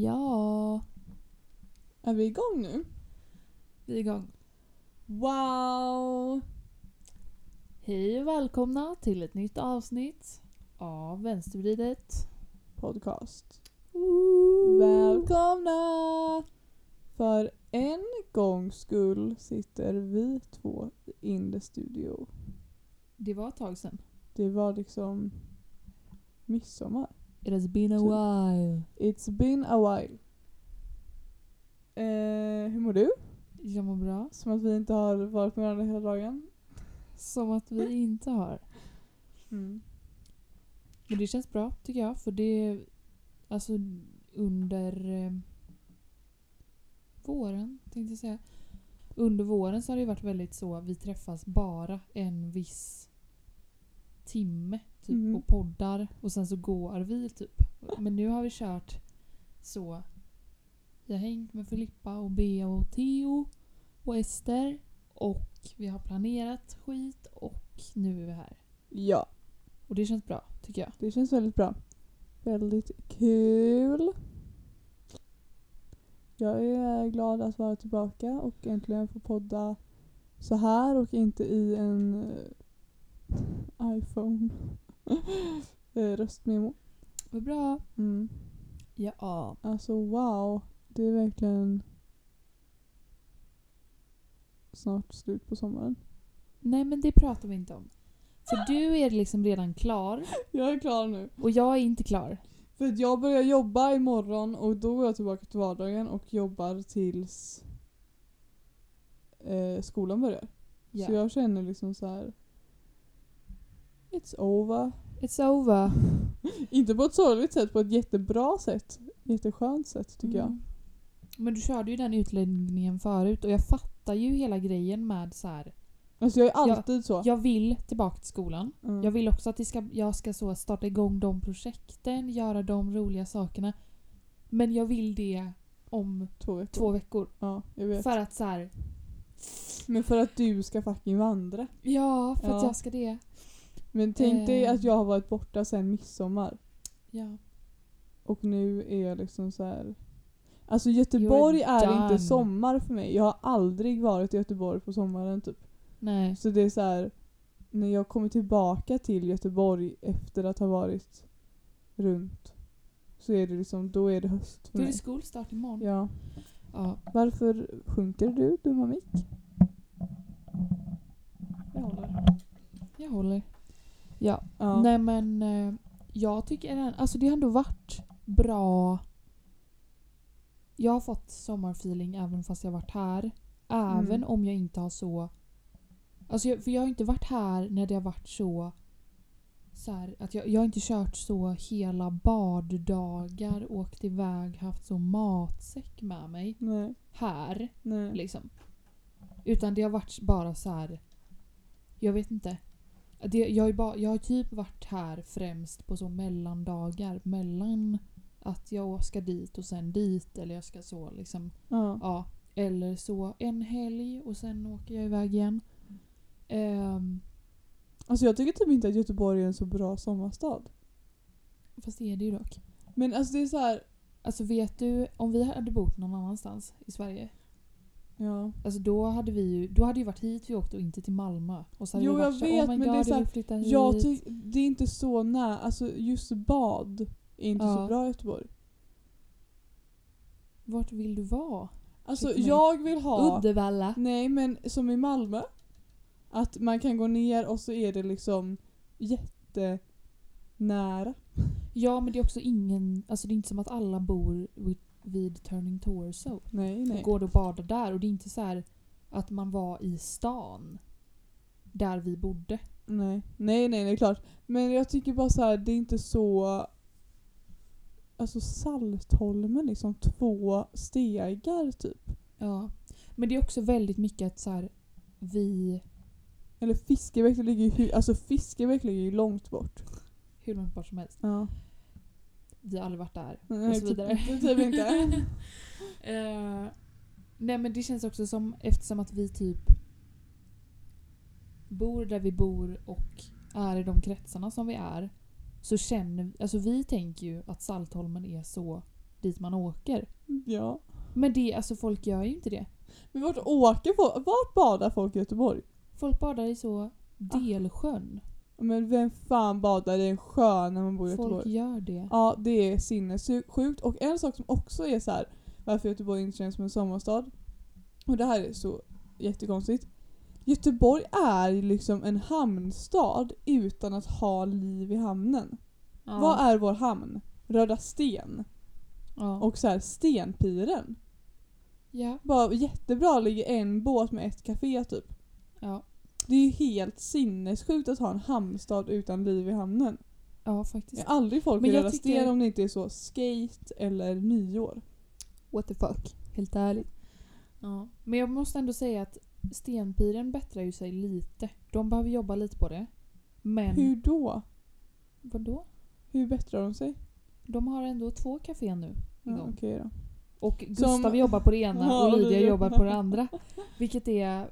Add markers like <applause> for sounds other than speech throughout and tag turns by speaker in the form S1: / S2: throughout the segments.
S1: Ja,
S2: Är vi igång nu?
S1: vi är igång.
S2: Wow!
S1: Hej och välkomna till ett nytt avsnitt av Vänstervridet.
S2: Podcast.
S1: Woo!
S2: Välkomna! För en gångs skull sitter vi två in the studio.
S1: Det var ett tag sedan.
S2: Det var liksom midsommar.
S1: It has been a while.
S2: It's been a while. Eh, hur mår du?
S1: Jag mår bra.
S2: Som att vi inte har varit med varandra hela dagen.
S1: Som att vi <laughs> inte har.
S2: Mm.
S1: Men det känns bra tycker jag. För det alltså under eh, våren tänkte jag säga. Under våren så har det varit väldigt så vi träffas bara en viss timme typ
S2: Mhm.
S1: och poddar och sen så går vi typ. Men nu har vi kört så. Vi har hängt med Filippa och Bea och Theo och Ester och vi har planerat skit och nu är vi här.
S2: Ja,
S1: Och det känns bra tycker jag.
S2: det känns väldigt bra. Väldigt kul. Jag är glad att vara tillbaka och äntligen få podda så här och inte i en eh, iPhone röstmemo.
S1: Vad bra.
S2: Mm.
S1: Ja.
S2: Alltså wow, det är verkligen snart slut på sommaren.
S1: Nej men det pratar vi inte om. För du är liksom redan klar
S2: Jag är klar nu.
S1: och jag är inte klar.
S2: För att jag börjar jobba imorgon och då går jag tillbaka till vardagen och jobbar tills eh, skolan börjar.
S1: Ja.
S2: Så jag känner liksom så här. It's over.
S1: It's over. <laughs>
S2: Inte på ett sorgligt sätt, på ett jättebra sätt. Jätteskönt sätt tycker jag.
S1: Mm. Men du körde ju den utläggningen förut och jag fattar ju hela grejen med så här.
S2: Alltså jag är alltid så.
S1: Jag vill tillbaka till skolan.
S2: Mm.
S1: Jag vill också att ska, jag ska så starta igång de projekten, göra de roliga sakerna. Men jag vill det om
S2: Två veckor.
S1: två veckor.
S2: Ja, jag.
S1: För att så här.
S2: Men för att du ska fucking vandra.
S1: Ja, för att
S2: Ja.
S1: jag ska det.
S2: Men tänk dig
S1: Eh.
S2: att jag har varit borta sedan midsommar.
S1: Ja.
S2: Och nu är jag liksom så här. Alltså Göteborg
S1: You're
S2: är inte sommar för mig. Jag har aldrig varit i Göteborg på sommaren typ.
S1: Nej.
S2: Så det är så här. När jag kommer tillbaka till Göteborg efter att ha varit runt. Så är det liksom, då är det höst för
S1: Då är
S2: mig.
S1: det skolstart imorgon.
S2: Ja.
S1: Ja.
S2: Varför sjunker du dumma mick?
S1: Jag håller. Jag håller. Ja.
S2: Ja.
S1: Nej men eh, jag tycker alltså det har ändå varit bra. Jag har fått sommarfeeling även fast jag varit här. Även
S2: Mm.
S1: om jag inte har så... Alltså jag, för jag har inte varit här när det har varit så... så här, att jag, jag har inte kört så hela baddagar, åkt iväg, haft så matsäck med mig
S2: Nej,
S1: här.
S2: nej.
S1: Liksom. Utan det har varit bara så här. Jag vet inte. Det, jag, bara, jag har typ varit här främst på så mellandagar. Mellan att jag ska dit och sen dit. Eller jag ska så liksom.
S2: Ja.
S1: Ja. Eller så en helg och sen åker jag iväg igen. Ehm,
S2: Alltså jag tycker typ inte att Göteborg är en så bra sommarstad.
S1: fast det är det ju dock.
S2: Men alltså det är så här.
S1: Alltså vet du, om vi hade bott någon annanstans i Sverige.
S2: Ja.
S1: Alltså då hade vi ju, då hade ju varit hit vi åkte och inte till Malmö. Och så hade
S2: Jo,
S1: vi
S2: jag
S1: så,
S2: vet,
S1: oh my
S2: men
S1: god,
S2: det är så här. Jag det är inte så nära, alltså just bad är inte
S1: Ja.
S2: så bra i Göteborg.
S1: Vart vill du vara?
S2: Alltså jag vill ha,
S1: Uddevalla.
S2: nej men som i Malmö. Att man kan gå ner och så är det liksom jättenära.
S1: Ja men det är också ingen, alltså det är inte som att alla bor vid, Turning Torso.
S2: Nej nej.
S1: Och går och badar där och det är inte så här att man var i stan. Där vi bodde.
S2: Nej. nej, nej, det är klart. Men jag tycker bara så här, det är inte så... Alltså Saltholmen liksom, två stegar typ.
S1: Ja. Men det är också väldigt mycket att så här, vi,
S2: Eller Fiskebäck ligger ju, alltså Fiskebäck ligger ju långt bort.
S1: hur långt bort som helst,
S2: Ja.
S1: Vi har aldrig varit där.
S2: Nej,
S1: och så
S2: typ-
S1: vidare.
S2: typ inte. <laughs>
S1: Eh, nej men det känns också som, eftersom att vi typ bor där vi bor och är i de kretsarna som vi är. Så känner alltså vi tänker ju att Saltholmen är så dit man åker.
S2: Ja.
S1: Men det, alltså folk gör ju inte det.
S2: Men vart åker folk? Vart badar folk i Göteborg?
S1: Folk badar i så Delsjön.
S2: Men vem fan badar i en sjö när man bor i
S1: Folk
S2: Göteborg?
S1: gör det.
S2: Ja, det är sinnessjukt. Och en sak som också är så här varför Göteborg inte känns som en sommarstad. Och det här är så jättekonstigt. Göteborg är liksom en hamnstad utan att ha liv i hamnen.
S1: Ja.
S2: Vad är vår hamn? Röda Sten.
S1: ja.
S2: Och så här Stenpiren.
S1: ja.
S2: Bara jättebra, ligger en båt med ett café typ.
S1: ja.
S2: Det är ju helt sinnessjukt att ha en hamnstad utan liv i hamnen.
S1: Ja,
S2: Jag
S1: faktiskt.
S2: har aldrig folk
S1: Men
S2: i
S1: jag
S2: Röda
S1: tycker-
S2: om det inte är så skate eller nyår.
S1: What the fuck. Helt ärligt. Ja. Men jag måste ändå säga att Stenpiren bättrar ju sig lite. De behöver jobba lite på det. Men
S2: Hur då?
S1: vadå?
S2: Hur bättrar de sig?
S1: De har ändå två kaféer nu
S2: Ja,
S1: igång.
S2: okej då.
S1: Och Gustav
S2: Som-
S1: jobbar på det ena <laughs>
S2: Ja,
S1: och Lydia jobbar på det andra. Vilket är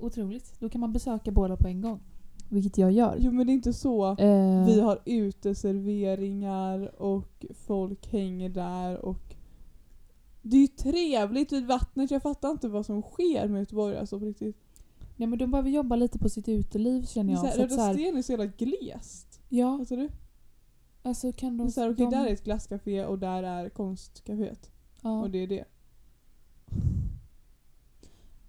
S1: otroligt. Då kan man besöka båda på en gång. Vilket jag gör.
S2: Jo men det är inte så.
S1: Eh,
S2: Vi har uteserveringar och folk hänger där och det är ju trevligt vid vattnet. Jag fattar inte vad som sker med Göteborg alltså på riktigt.
S1: Nej men de behöver jobba lite på sitt uteliv känner jag.
S2: Röda Sten är så jävla glest.
S1: ja,
S2: Fattar du?
S1: alltså kan de...
S2: Så här, okej,
S1: de
S2: där är ett glasscafé och där är konstcaféet.
S1: ja.
S2: Och det är det.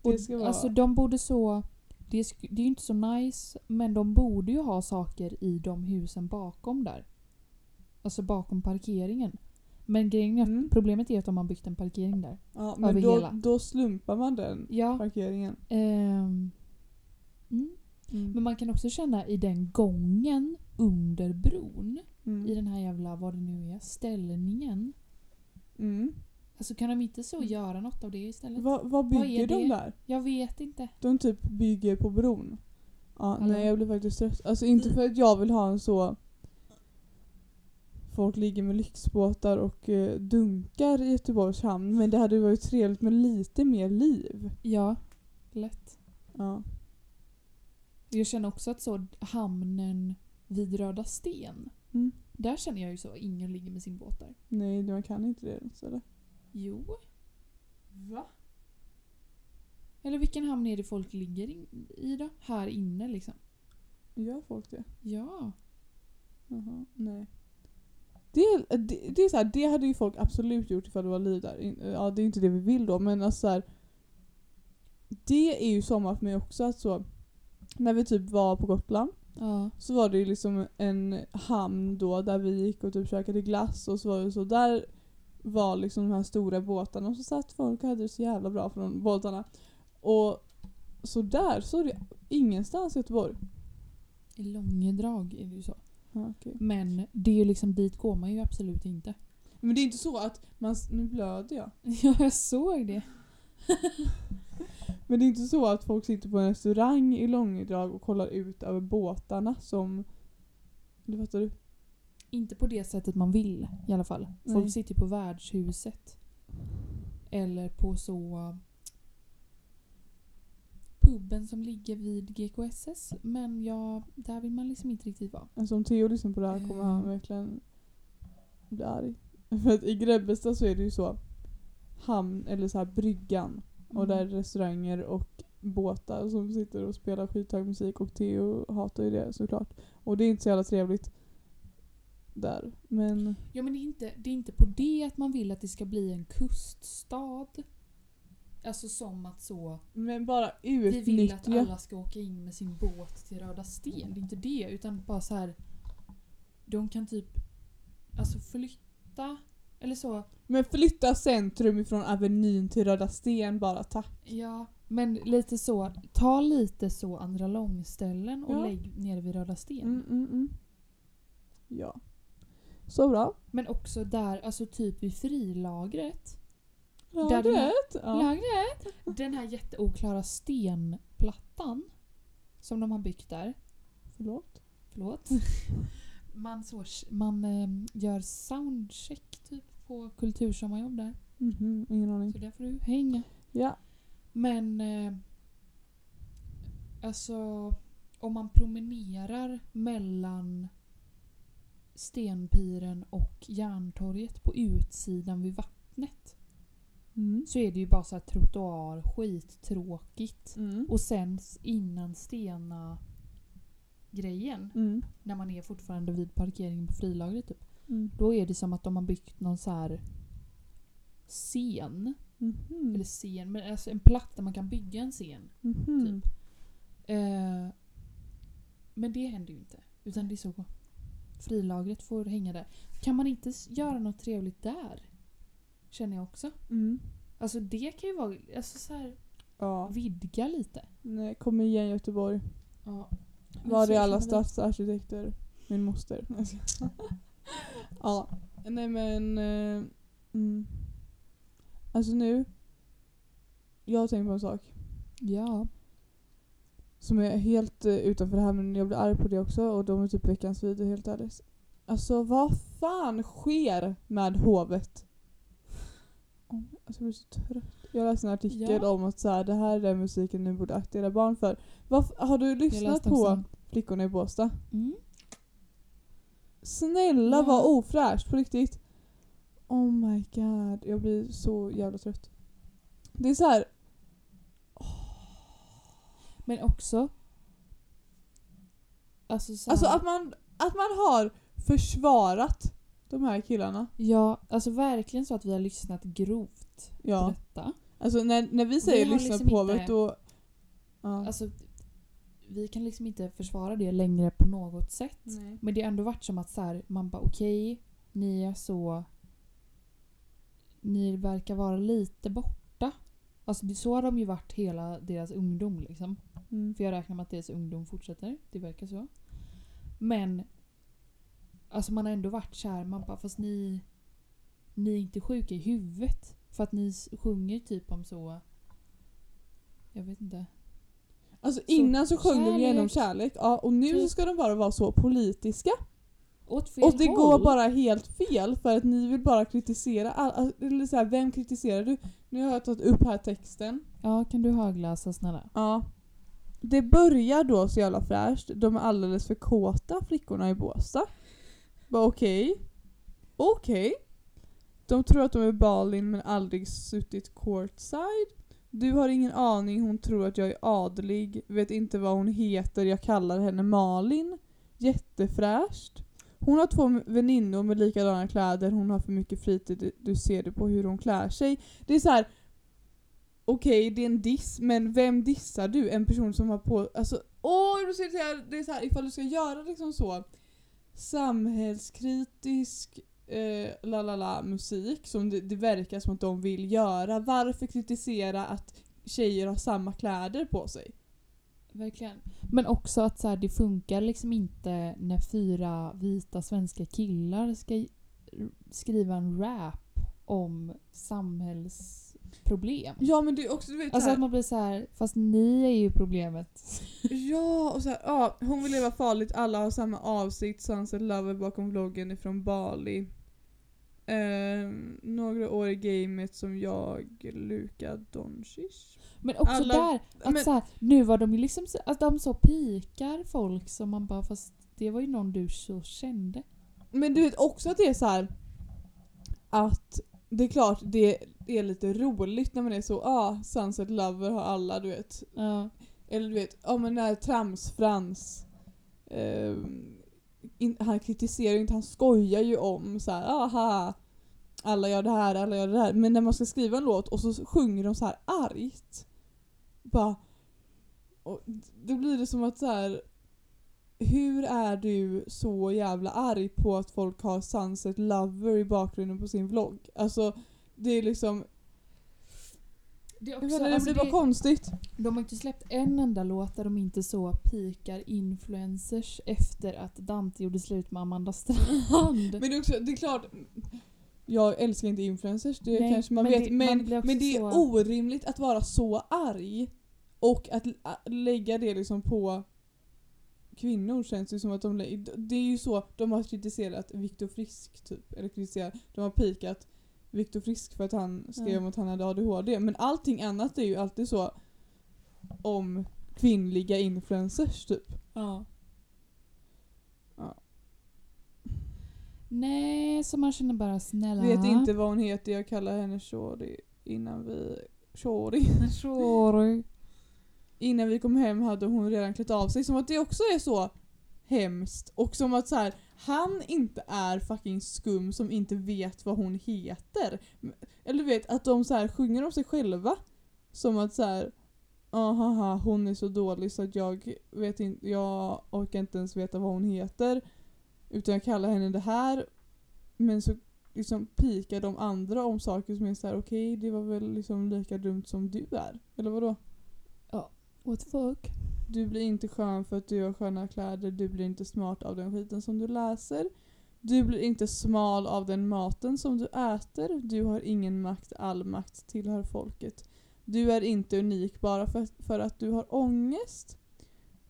S1: Och,
S2: Det ska vara...
S1: Alltså de borde så... Det är, det är ju inte så nice, men de borde ju ha saker i de husen bakom där. Alltså bakom parkeringen. Men grejen är
S2: Mm.
S1: problemet är att de har byggt en parkering där.
S2: ja, men
S1: över
S2: då,
S1: hela.
S2: då slumpar man den
S1: Ja.
S2: parkeringen.
S1: ehm, mm.
S2: Mm.
S1: Men man kan också känna i den gången under bron,
S2: Mm.
S1: i den här jävla, vad det nu är, ställningen.
S2: Mm.
S1: Alltså kan de inte så göra något av det istället?
S2: Va, vad
S1: Vad
S2: bygger
S1: är
S2: de
S1: det?
S2: där?
S1: Jag vet inte.
S2: De typ bygger på bron. Ja, nej jag blir faktiskt trött. Alltså inte för att jag vill ha en så... Folk ligger med lyxbåtar och eh, dunkar i Göteborgs hamn. Men det hade varit trevligt med lite mer liv.
S1: Ja, lätt.
S2: Ja.
S1: Jag känner också att så hamnen vid Röda Sten,
S2: Mm.
S1: där känner jag ju så ingen ligger med sin båt där.
S2: Nej, man kan inte det eller?
S1: Jo.
S2: Va?
S1: Eller vilken hamn är det folk ligger in, i då? Här inne liksom.
S2: Gör folk det?
S1: Ja.
S2: Jaha, nej. Det, det, det är så här, det hade ju folk absolut gjort ifall det var liv där. Ja, det är inte det vi vill då, men alltså så här, Det är ju sommar för mig också att så... När vi typ var på Gotland
S1: Ja.
S2: så var det ju liksom en hamn då där vi gick och typ käkade glass och så var det så där var liksom de här stora båtarna och så satt folk och hade det så jävla bra från båtarna. Och så där så är det ingenstans i Göteborg.
S1: I Långedrag är det ju så.
S2: Ja, okej.
S1: Men det är ju liksom, dit går man ju absolut inte.
S2: Men det är inte så att man... Nu blöder jag. <laughs>
S1: Ja, jag såg det. <laughs>
S2: Men det är inte så att folk sitter på en restaurang i Långedrag och kollar ut över båtarna som... Du fattar du?
S1: Inte på det sättet man vill i alla fall. Folk
S2: Nej.
S1: sitter på värdshuset. Eller på så... Puben som ligger vid GKSS. Men ja, där vill man liksom inte riktigt vara.
S2: Alltså om Theo lyssnar på det här kommer han
S1: Mm.
S2: verkligen bli arg. <laughs> För att i Grebbestad så är det ju så hamn, eller så här bryggan. Och där är restauranger och båtar som sitter och spelar skithög musik och Theo hatar ju det såklart. Och det är inte så jävla trevligt där. Men
S1: Ja men det är, inte, det är inte på det att man vill att det ska bli en kuststad. Alltså som att så...
S2: Men bara
S1: Vi vill att
S2: utnyttja.
S1: alla ska åka in med sin båt till Röda Sten. Det är inte det utan bara så här. De kan typ alltså flytta eller så.
S2: Men flytta centrum ifrån Avenyn till Röda Sten bara tack.
S1: Ja, men lite så. Ta lite så andra långställen och
S2: Ja.
S1: lägg nere vid Röda Sten.
S2: Mm, mm, mm. Ja. Så bra.
S1: Men också där, alltså typ vid frilagret. Där
S2: Lagret.
S1: den här-
S2: Ja.
S1: Lagret! Den här jätteoklara stenplattan som de har byggt där.
S2: Förlåt.
S1: Förlåt. <laughs> Man, så, man eh, gör soundcheck typ på kultursommarjobb där.
S2: Mhm, ingen aning.
S1: Så där får du hänga.
S2: Ja.
S1: Men eh, alltså om man promenerar mellan Stenpiren och Järntorget på utsidan vid vattnet
S2: Mm.
S1: så är det ju bara så här trottoar, skittråkigt.
S2: Mm.
S1: Och sen innan Stena grejen,
S2: Mm.
S1: när man är fortfarande vid parkeringen på frilagret typ.
S2: Mm.
S1: Då är det som att de har byggt någon så här scen.
S2: Mhm.
S1: Eller scen, men alltså en platt där man kan bygga en scen.
S2: Mhm.
S1: Eh, men det händer ju inte. Utan det är så. Frilagret får hänga där. Kan man inte göra något trevligt där? Känner jag också.
S2: Mm.
S1: Alltså det kan ju vara, alltså så här,
S2: Ja.
S1: vidga lite.
S2: Nej, kom igen Göteborg.
S1: Ja.
S2: Var är alla stadsarkitekter? Min moster. <laughs> ja, nej men... Eh, mm. Alltså nu. Jag har tänkt på en sak.
S1: Ja.
S2: Som är helt eh, utanför det här men jag blir arg på det också och de är typ veckans video helt ärligt. Alltså vad fan sker med hovet? Oh, alltså jag blir så trött. Jag läste en artikel
S1: Ja.
S2: om att så här, det här är den musiken ni borde akta barn för. Vad, har du lyssnat
S1: läste
S2: på
S1: också.
S2: Flickorna i Båstad?
S1: Mm.
S2: Snälla
S1: Ja.
S2: vad ofräscht på riktigt. Oh my god, jag blir så jävla trött. Det är så här.
S1: Men också... Alltså, så här,
S2: alltså att man, att man har försvarat de här killarna.
S1: Ja, alltså verkligen så att vi har lyssnat grovt på
S2: Ja.
S1: detta.
S2: Alltså när, när vi säger
S1: har
S2: lyssna
S1: liksom
S2: på hovet
S1: inte-
S2: då... Ja.
S1: Alltså, vi kan liksom inte försvara det längre på något sätt.
S2: Nej.
S1: Men det har ändå varit som att så här, man bara okej, ni är så... Ni verkar vara lite borta. Alltså så har de ju varit hela deras ungdom liksom.
S2: Mm.
S1: För jag räknar med att deras ungdom fortsätter. Det verkar så. Men alltså man har ändå varit kär. Man bara fast ni, ni är inte sjuka i huvudet. För att ni sjunger typ om så... Jag vet inte.
S2: Alltså innan så sjöng de igenom kärlek, ja, och nu så
S1: Typ.
S2: ska de bara vara så politiska.
S1: Åt fel
S2: Och det
S1: håll.
S2: går bara helt fel för att ni vill bara kritisera all, all- eller så här, vem kritiserar du? Nu har jag tagit upp här texten.
S1: Ja, kan du högläsa snälla?
S2: Ja. Det börjar då så jävla fräscht. De är alldeles för kåta flickorna i Båstad. Bara okej. Okej. De tror att de är Balin men aldrig suttit courtside. Du har ingen aning, hon tror att jag är adlig. Vet inte vad hon heter, jag kallar henne Malin. Jättefräscht. Hon har två väninnor med likadana kläder, hon har för mycket fritid, du ser det på hur hon klär sig. Det är så här. Okej, det är en diss, men vem dissar du? En person som har på... Alltså, åh, du ser det, här, Det är så här, ifall du ska göra liksom så samhällskritisk eh, la la la musik som det, det verkar som att de vill göra. Varför kritisera att tjejer har samma kläder på sig?
S1: Verkligen. Men också att så här, det funkar liksom inte när fyra vita svenska killar ska skriva en rap om samhällsproblem.
S2: Ja men det är också du vet
S1: Alltså
S2: så här,
S1: att man blir så här, fast ni är ju problemet. <laughs>
S2: Ja, och så här, ja, hon vill leva farligt, alla har samma avsikt, Sunset Lover bakom vloggen ifrån Bali. Ehm, några år i gamet som jag, Luka Doncic.
S1: Men också
S2: Alla-
S1: där, att
S2: men-
S1: så här, nu var de ju liksom att de så pikar folk som man bara fast det var ju någon du så kände.
S2: Men du vet också att det är så här att det är klart det är lite roligt när man är så ah, Sunset Lover har alla du vet.
S1: Ja.
S2: Eller du vet, ja men när Trams-Frans ehm, in, han kritiserar ju inte, han skojar ju om så här, aha alla gör det här, alla gör det här. Men när man ska skriva en låt och så sjunger de så här argt. Bara, och då blir det som att så här. Hur är du så jävla arg på att folk har Sunset Lover i bakgrunden på sin vlogg? Alltså det är liksom,
S1: det, också,
S2: menar, det
S1: alltså,
S2: blir bara konstigt.
S1: de har inte släppt en enda låt där de inte så pikar influencers efter att Dante gjorde slut med Amanda Strand.
S2: Men det är, också, det är klart, jag älskar inte influencers, det
S1: Nej,
S2: kanske man
S1: men
S2: vet.
S1: det- man
S2: men,
S1: också
S2: men det är
S1: så-
S2: orimligt att vara så arg och att lägga det liksom på kvinnor känns det som att de Det är ju så, de har kritiserat Viktor Frisk typ. Eller kritiserat, de har pikat Viktor Frisk för att han skrev om att han hade ADHD. Men allting annat är ju alltid så om kvinnliga influencers typ.
S1: Ja.
S2: Ja.
S1: Nej, så man känner bara snälla.
S2: Vet inte vad hon heter, jag kallar henne Shori innan vi... Shori. <laughs>
S1: Sorry.
S2: Innan vi kom hem hade hon redan klätt av sig. Som att det också är så hemskt. Och som att så här, han inte är fucking skum som inte vet vad hon heter. Eller du vet, att de så här sjunger om sig själva. Som att så här. Ah, Ahaha, hon är så dålig så att jag vet inte, jag orkar inte ens veta vad hon heter. Utan jag kallar henne det här. Men så liksom pikar de andra om saker som är så här: okej det var väl liksom lika dumt som du är. Eller vadå? Ja.
S1: What the fuck?
S2: Du blir inte skön för att du har sköna kläder, du blir inte smart av den skiten som du läser. Du blir inte smal av den maten som du äter. Du har ingen makt, all makt tillhör folket. Du är inte unik bara för, för att du har ångest.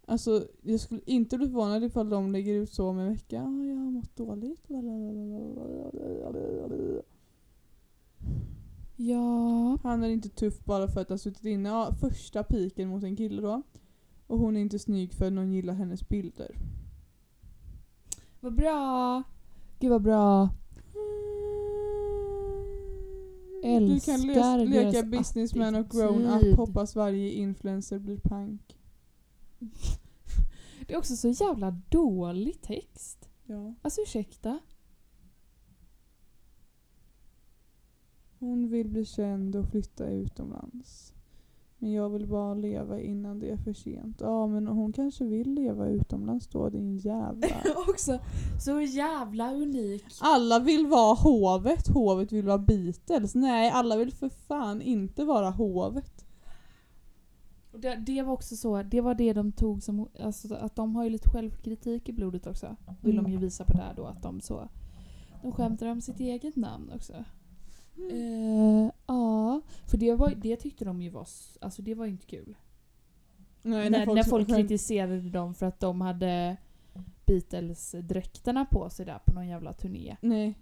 S2: Alltså, jag skulle inte bli förvånad ifall de lägger ut så om en vecka. Ah, jag har mått dåligt.
S1: Ja.
S2: Han är inte tuff bara för att ha suttit inne. Ja, första piken mot en kille då. Och hon är inte snygg för någon gillar hennes bilder.
S1: Vad bra. Gud vad bra.
S2: Du kan le- leka businessman och grown
S1: attityd.
S2: up. Hoppas varje influencer blir pank.
S1: Det är också så jävla dålig text.
S2: Ja.
S1: Alltså ursäkta.
S2: Hon vill bli känd och flytta utomlands. Men jag vill bara leva innan det är för sent. Ja men hon kanske vill leva utomlands då din jävla... <laughs>
S1: också så jävla unik.
S2: Alla vill vara hovet, hovet vill vara Beatles. Nej alla vill för fan inte vara hovet.
S1: Det, det var också så, det var det de tog som, alltså att de har ju lite självkritik i blodet också. Vill de
S2: Mm.
S1: ju visa på där då att de så, de skämtar om sitt eget namn också. Eh, ja, för det, var, det tyckte de ju var, alltså det var inte kul.
S2: Nej,
S1: när, när folk
S2: skämt-
S1: kritiserade dem för att de hade Beatles-dräkterna på sig där på någon jävla turné.
S2: Nej.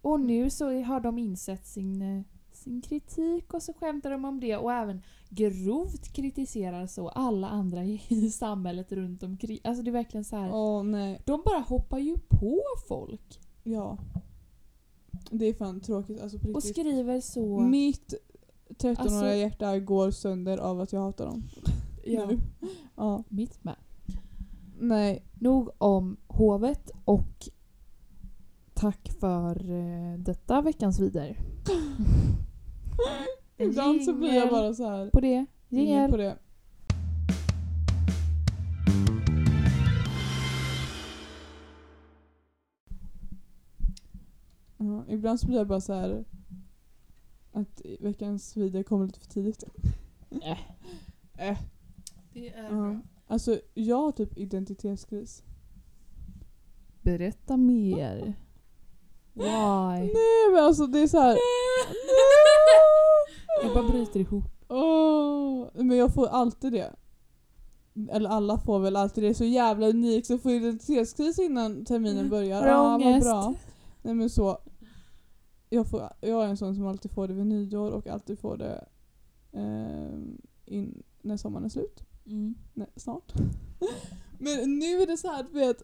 S1: Och nu så har de insett sin, eh, sin kritik och så skämtar de om det och även grovt kritiserar så alla andra i, <laughs> samhället runt omkring. Alltså det är verkligen så här.
S2: Åh nej.
S1: De bara hoppar ju på folk
S2: Ja. Det är fan tråkigt alltså på
S1: och
S2: riktigt.
S1: skriver så.
S2: Mitt 13-åriga
S1: Alltså-
S2: hjärta går sönder av att jag hatar dem. <laughs>
S1: ja,
S2: Nu. Ja.
S1: mitt med.
S2: Nej.
S1: Nog om hovet och tack för eh, detta veckans vider. <laughs>
S2: Ibland så blir jag
S1: jingel
S2: bara så här.
S1: På det.
S2: Ingen
S1: Jingel.
S2: på det. Ibland så blir jag bara så här att veckans video kommer lite för tidigt.
S1: Äh.
S2: Äh.
S1: Det är
S2: Ja. Alltså jag har typ identitetskris.
S1: Berätta mer. Why?
S2: Nej men alltså det är så här. <laughs>
S1: Jag bara bryter ihop.
S2: Åh, men jag får alltid det. Eller alla får väl alltid det. Så jävla unikt. Så får identitetskris innan terminen börjar.
S1: Har du
S2: Ja, vad
S1: ångest?
S2: bra. Nej men så. Jag, får, jag är en sån som alltid får det vid nyår och alltid får det eh, in, när sommaren är slut.
S1: Mm.
S2: Nej, snart. <laughs> men nu är det så här, du vet,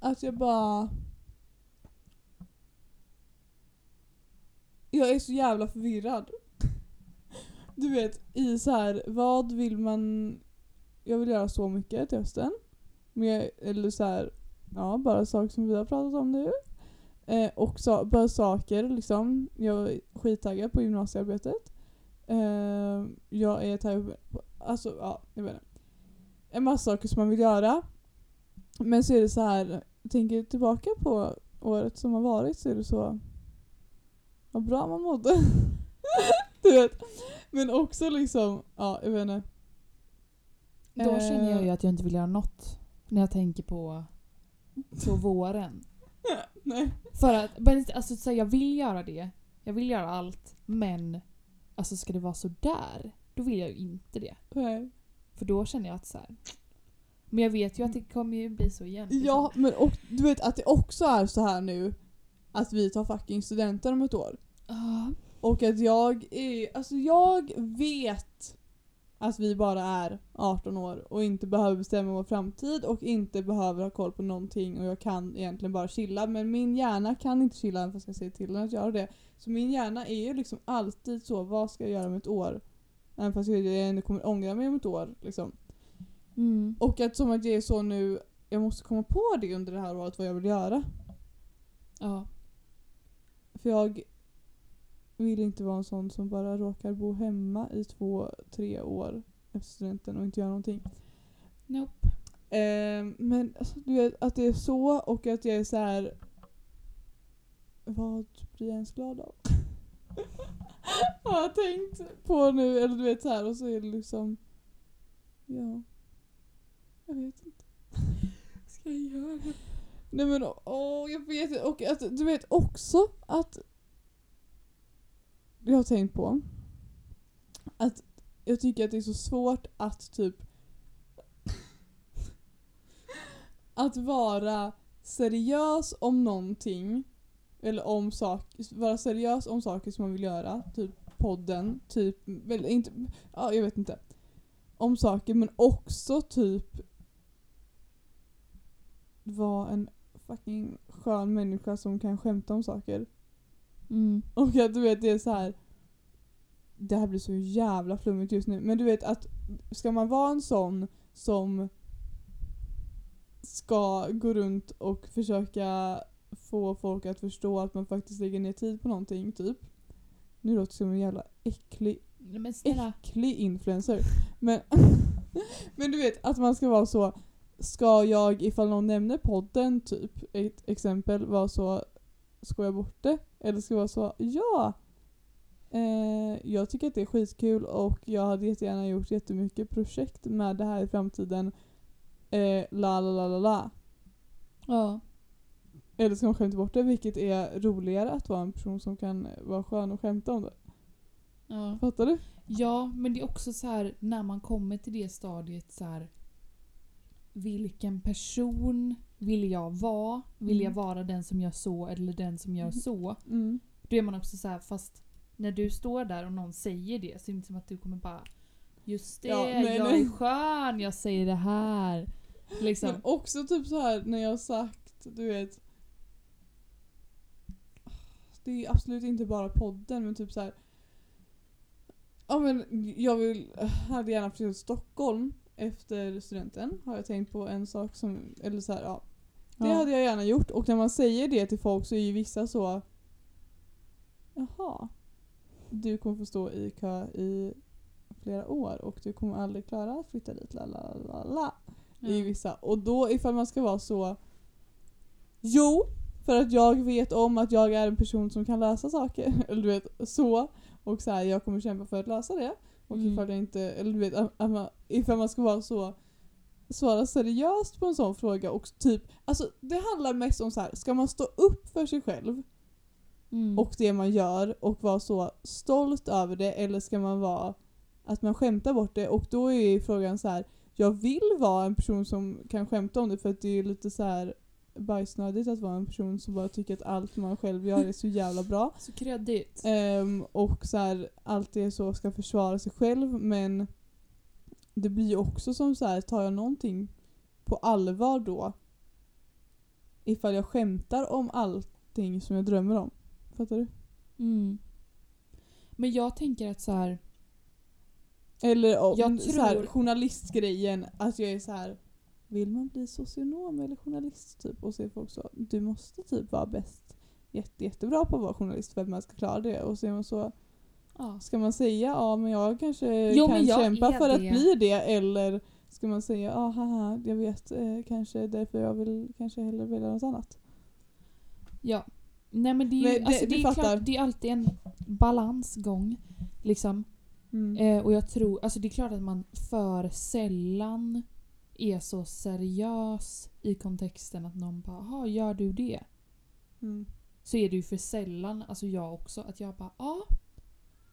S2: att jag bara... Jag är så jävla förvirrad. Du vet, i så här, vad vill man... Jag vill göra så mycket till hösten. Men jag, eller så här, ja, bara saker som vi har pratat om nu. Eh, och så, bara saker liksom. Jag är skittaggad på gymnasiearbetet. Eh, jag är taggad på, alltså ja, jag vet inte. En massa saker som man vill göra. Men så är det så här, tänker tillbaka på året som har varit så är det så, vad bra man mådde. <laughs> du vet. Men också liksom, ja jag vet inte.
S1: Då
S2: Eh.
S1: känner jag ju att jag inte vill göra något. När jag tänker på, på våren.
S2: Nej.
S1: För att, men alltså, så här, jag vill göra det. Jag vill göra allt. Men alltså ska det vara så där då vill jag ju inte det.
S2: Nej.
S1: För då känner jag att så här. Men jag vet ju att det kommer ju bli så igen. liksom.
S2: Ja, men och, du vet att det också är så här nu att vi tar fucking studenten om ett år.
S1: Ja.
S2: Och att jag är, alltså jag vet att vi bara är 18 år och inte behöver bestämma vår framtid och inte behöver ha koll på någonting och jag kan egentligen bara chilla men min hjärna kan inte chilla även fast jag säger till den att göra det. Så min hjärna är ju liksom alltid så, vad ska jag göra om ett år? Även fast jag ändå kommer ångra mig om ett år. Liksom.
S1: Mm.
S2: Och att som att jag är så nu, jag måste komma på det under det här året vad jag vill göra.
S1: Ja.
S2: För jag vill inte vara en sån som bara råkar bo hemma i två, tre år efter studenten och inte göra någonting.
S1: Nope.
S2: Eh, men alltså, du vet att det är så och att jag är så här. Vad blir jag ens glad av? <laughs> Har jag tänkt på nu, eller du vet så här och så är det liksom Ja. Jag vet inte.
S1: Ska jag göra?
S2: Nej men åh, jag vet inte. Och att, du vet också att jag har tänkt på att jag tycker att det är så svårt att typ <laughs> att vara seriös om någonting eller om saker, vara seriös om saker som man vill göra, typ podden, typ, väl inte, ja jag vet inte. Om saker men också typ vara en fucking skön människa som kan skämta om saker.
S1: Mm.
S2: Och att du vet det är så här. Det här blir så jävla flummigt just nu. Men du vet att ska man vara en sån som ska gå runt och försöka få folk att förstå att man faktiskt lägger ner tid på någonting, typ. Nu låter jag som en jävla äcklig,
S1: Men snälla.
S2: äcklig influencer. Men, <laughs> men du vet att man ska vara så Ska jag, ifall någon nämner podden, typ, ett exempel, vara så Ska jag bort det? Eller ska vara så, ja! Eh, jag tycker att det är skitkul och jag hade jättegärna gjort jättemycket projekt med det här i framtiden. Eh, la la la la la.
S1: Ja.
S2: Eller ska man skämta bort det, vilket är roligare att vara en person som kan vara skön och skämta om det.
S1: ja.
S2: Fattar du?
S1: Ja, men det är också så här när man kommer till det stadiet så här. Vilken person vill jag vara? Vill jag
S2: Mm.
S1: vara den som gör så eller den som gör så?
S2: Mm.
S1: Då är man också så här, fast när du står där och någon säger det så är det inte som att du kommer bara Just det,
S2: Ja, nej,
S1: jag
S2: nej.
S1: är skön, jag säger det här. Liksom.
S2: Men också typ så här när jag har sagt, du vet. Det är absolut inte bara podden men typ så här. Ja men jag vill, hade gärna flyttat till Stockholm efter studenten. Har jag tänkt på en sak som, eller så här, ja. Det
S1: Ja.
S2: hade jag gärna gjort och när man säger det till folk så är ju vissa så Jaha. Du kommer få stå i kö i flera år och du kommer aldrig klara att flytta dit. La, la, la, la i vissa. Och då ifall man ska vara så Jo, för att jag vet om att jag är en person som kan lösa saker. <laughs> Eller du vet, så. Och så här, jag kommer kämpa för att lösa det. Och
S1: Mm.
S2: ifall jag inte, eller du vet, att att man, ifall man ska vara så svara seriöst på en sån fråga och typ, alltså det handlar mest om så här, ska man stå upp för sig själv
S1: Mm.
S2: och det man gör och vara så stolt över det eller ska man vara att man skämtar bort det och då är ju frågan så här. jag vill vara en person som kan skämta om det för att det är lite så här bajsnödigt att vara en person som bara tycker att allt man själv gör är så jävla bra. <laughs>
S1: Så kreddigt.
S2: Ehm, och så här, allt det så ska försvara sig själv men det blir ju också som så här, tar jag någonting på allvar då ifall jag skämtar om allting som jag drömmer om. Fattar du?
S1: Mm. Men jag tänker att så här.
S2: Eller om
S1: Jag
S2: så här,
S1: tror-
S2: journalistgrejen, att jag är så här. Vill man bli socionom eller journalist typ? Och så är folk så, du måste typ vara bäst, jätte, jättebra på att vara journalist för att man ska klara det. Och så är man så,
S1: Ja.
S2: ska man säga ja men jag kanske
S1: Jo,
S2: kan
S1: men jag
S2: kämpa för att
S1: det.
S2: bli det eller ska man säga ja haha jag vet eh, kanske därför jag vill kanske hellre välja något annat.
S1: ja. Nej men det är ju
S2: det-
S1: alltså,
S2: du
S1: det är klart, det är alltid en balansgång. Liksom.
S2: Mm.
S1: Eh, och jag tror, alltså det är klart att man för sällan är så seriös i kontexten att någon bara “Jaha, gör du det?”
S2: Mm.
S1: Så är det ju för sällan, alltså jag också, att jag bara “Ja,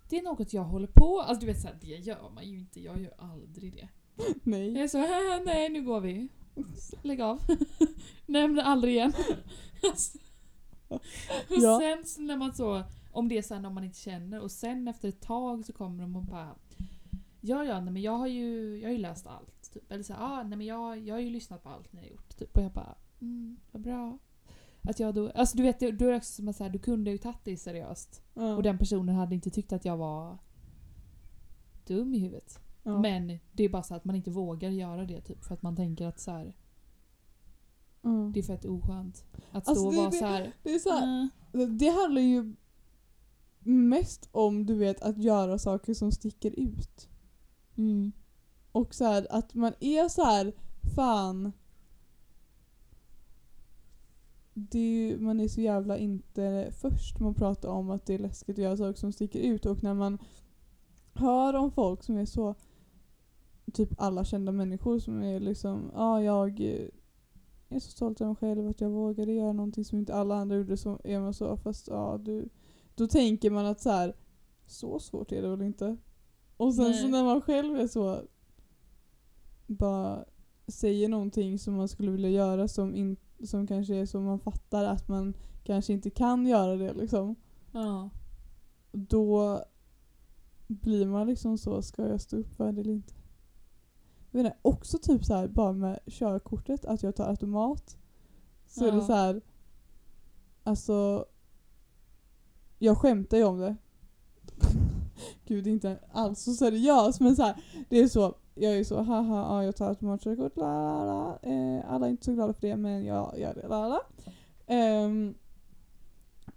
S1: det är något jag håller på”. Alltså du vet såhär, det gör man ju inte. Jag gör aldrig det. <laughs> Jag
S2: Nej.
S1: är så "Haha, “Nej, nu går vi”. Lägg av. <laughs> Nämn aldrig igen. <laughs> och
S2: Ja.
S1: sen så när man så, om det är om man inte känner och sen efter ett tag så kommer de och bara Ja, ja, nej, men jag har ju, jag har ju läst allt. Typ. Eller så här, ah, nej, men jag, jag har ju lyssnat på allt ni har gjort. Typ. Och jag bara, mm, vad bra. Att jag då, alltså du vet, då är det också som att så här, du kunde ju tagit det seriöst.
S2: Ja.
S1: Och den personen hade inte tyckt att jag var dum i huvudet.
S2: ja.
S1: Men det är bara så att man inte vågar göra det typ för att man tänker att så här,
S2: Ja.
S1: det är fett oskönt. Att
S2: Alltså,
S1: stå och
S2: det-
S1: vara
S2: det-
S1: så här.
S2: Det är så här,
S1: "Mm,
S2: det handlar ju mest om du vet att göra saker som sticker ut.
S1: Mm.
S2: Och så här, att man är så här, fan. Det är ju, man är så jävla inte först man pratar om att det är läskigt att göra saker som sticker ut och när man hör om folk som är så typ alla kända människor som är liksom, ja ah, jag är så stolt över mig själv att jag vågade göra någonting som inte alla andra gjorde så är man så fast ja du då tänker man att så här så svårt är det väl inte. Och sen så
S1: Nej.
S2: när man själv är så bara säger någonting som man skulle vilja göra som, in, som kanske är så man fattar att man kanske inte kan göra det liksom.
S1: Ja.
S2: Då blir man liksom så, ska jag stå upp för det eller inte? Jag vet inte, också typ så här bara med körkortet, att jag tar automat. Så är det
S1: Ja.
S2: så här. alltså jag skämtar ju om det. <laughs> Gud, det är inte alls så seriöst men så här, det är så, jag är ju så haha, ja, jag tar automatkörkort, la la la. Eh, alla är inte så glada för det men jag gör det, la la Um,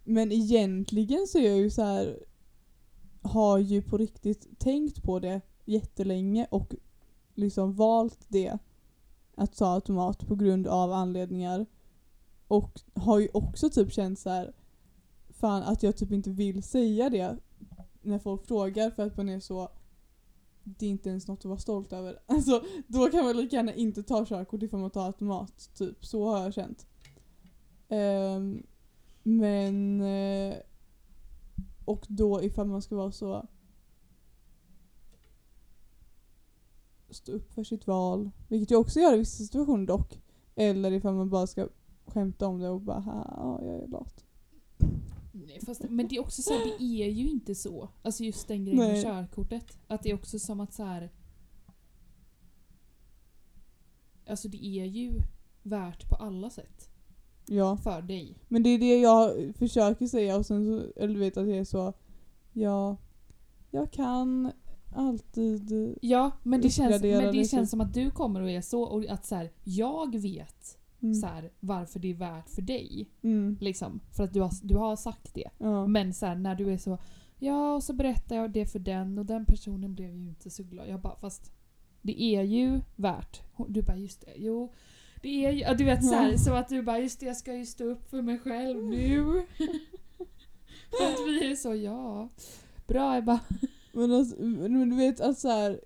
S2: men egentligen så är jag ju så här har ju på riktigt tänkt på det jättelänge och liksom valt det att ta automat på grund av anledningar och har ju också typ känt så här fan att jag typ inte vill säga det när folk frågar för att man är så det är inte ens något att vara stolt över. <laughs> Alltså då kan man lika gärna inte ta körkort ifall man tar automat. Typ så har jag känt. Um, men eh, och då ifall man ska vara så stå upp för sitt val. Vilket jag också gör i vissa situationer dock. Eller ifall man bara ska skämta om det och bara ja, jag är lat.
S1: Fast, men det är också så här, det är ju inte så. Alltså just den grejen med
S2: Nej.
S1: körkortet. Att det är också som att så här. Alltså det är ju värt på alla sätt.
S2: Ja.
S1: För dig.
S2: Men det är det jag försöker säga och sen så, eller du vet att jag är så, ja, jag kan alltid,
S1: Ja, men det, känns,
S2: Uppgradera
S1: men det känns som att du kommer och är så och att så här, jag vet
S2: mm,
S1: så här, varför det är värt för dig.
S2: mm,
S1: Liksom, för att du har, du har sagt det.
S2: ja.
S1: Men så här, när du är så Ja, och så berättar jag det för den och den personen blev ju inte så glad. Jag bara fast det är ju värt. Du bara just det, jo. Det är ju, du vet så här, så att du bara just det, jag ska ju stå upp för mig själv nu. <laughs> för att vi är så ja. Bra Ebba.
S2: Men, alltså, men du vet att så här,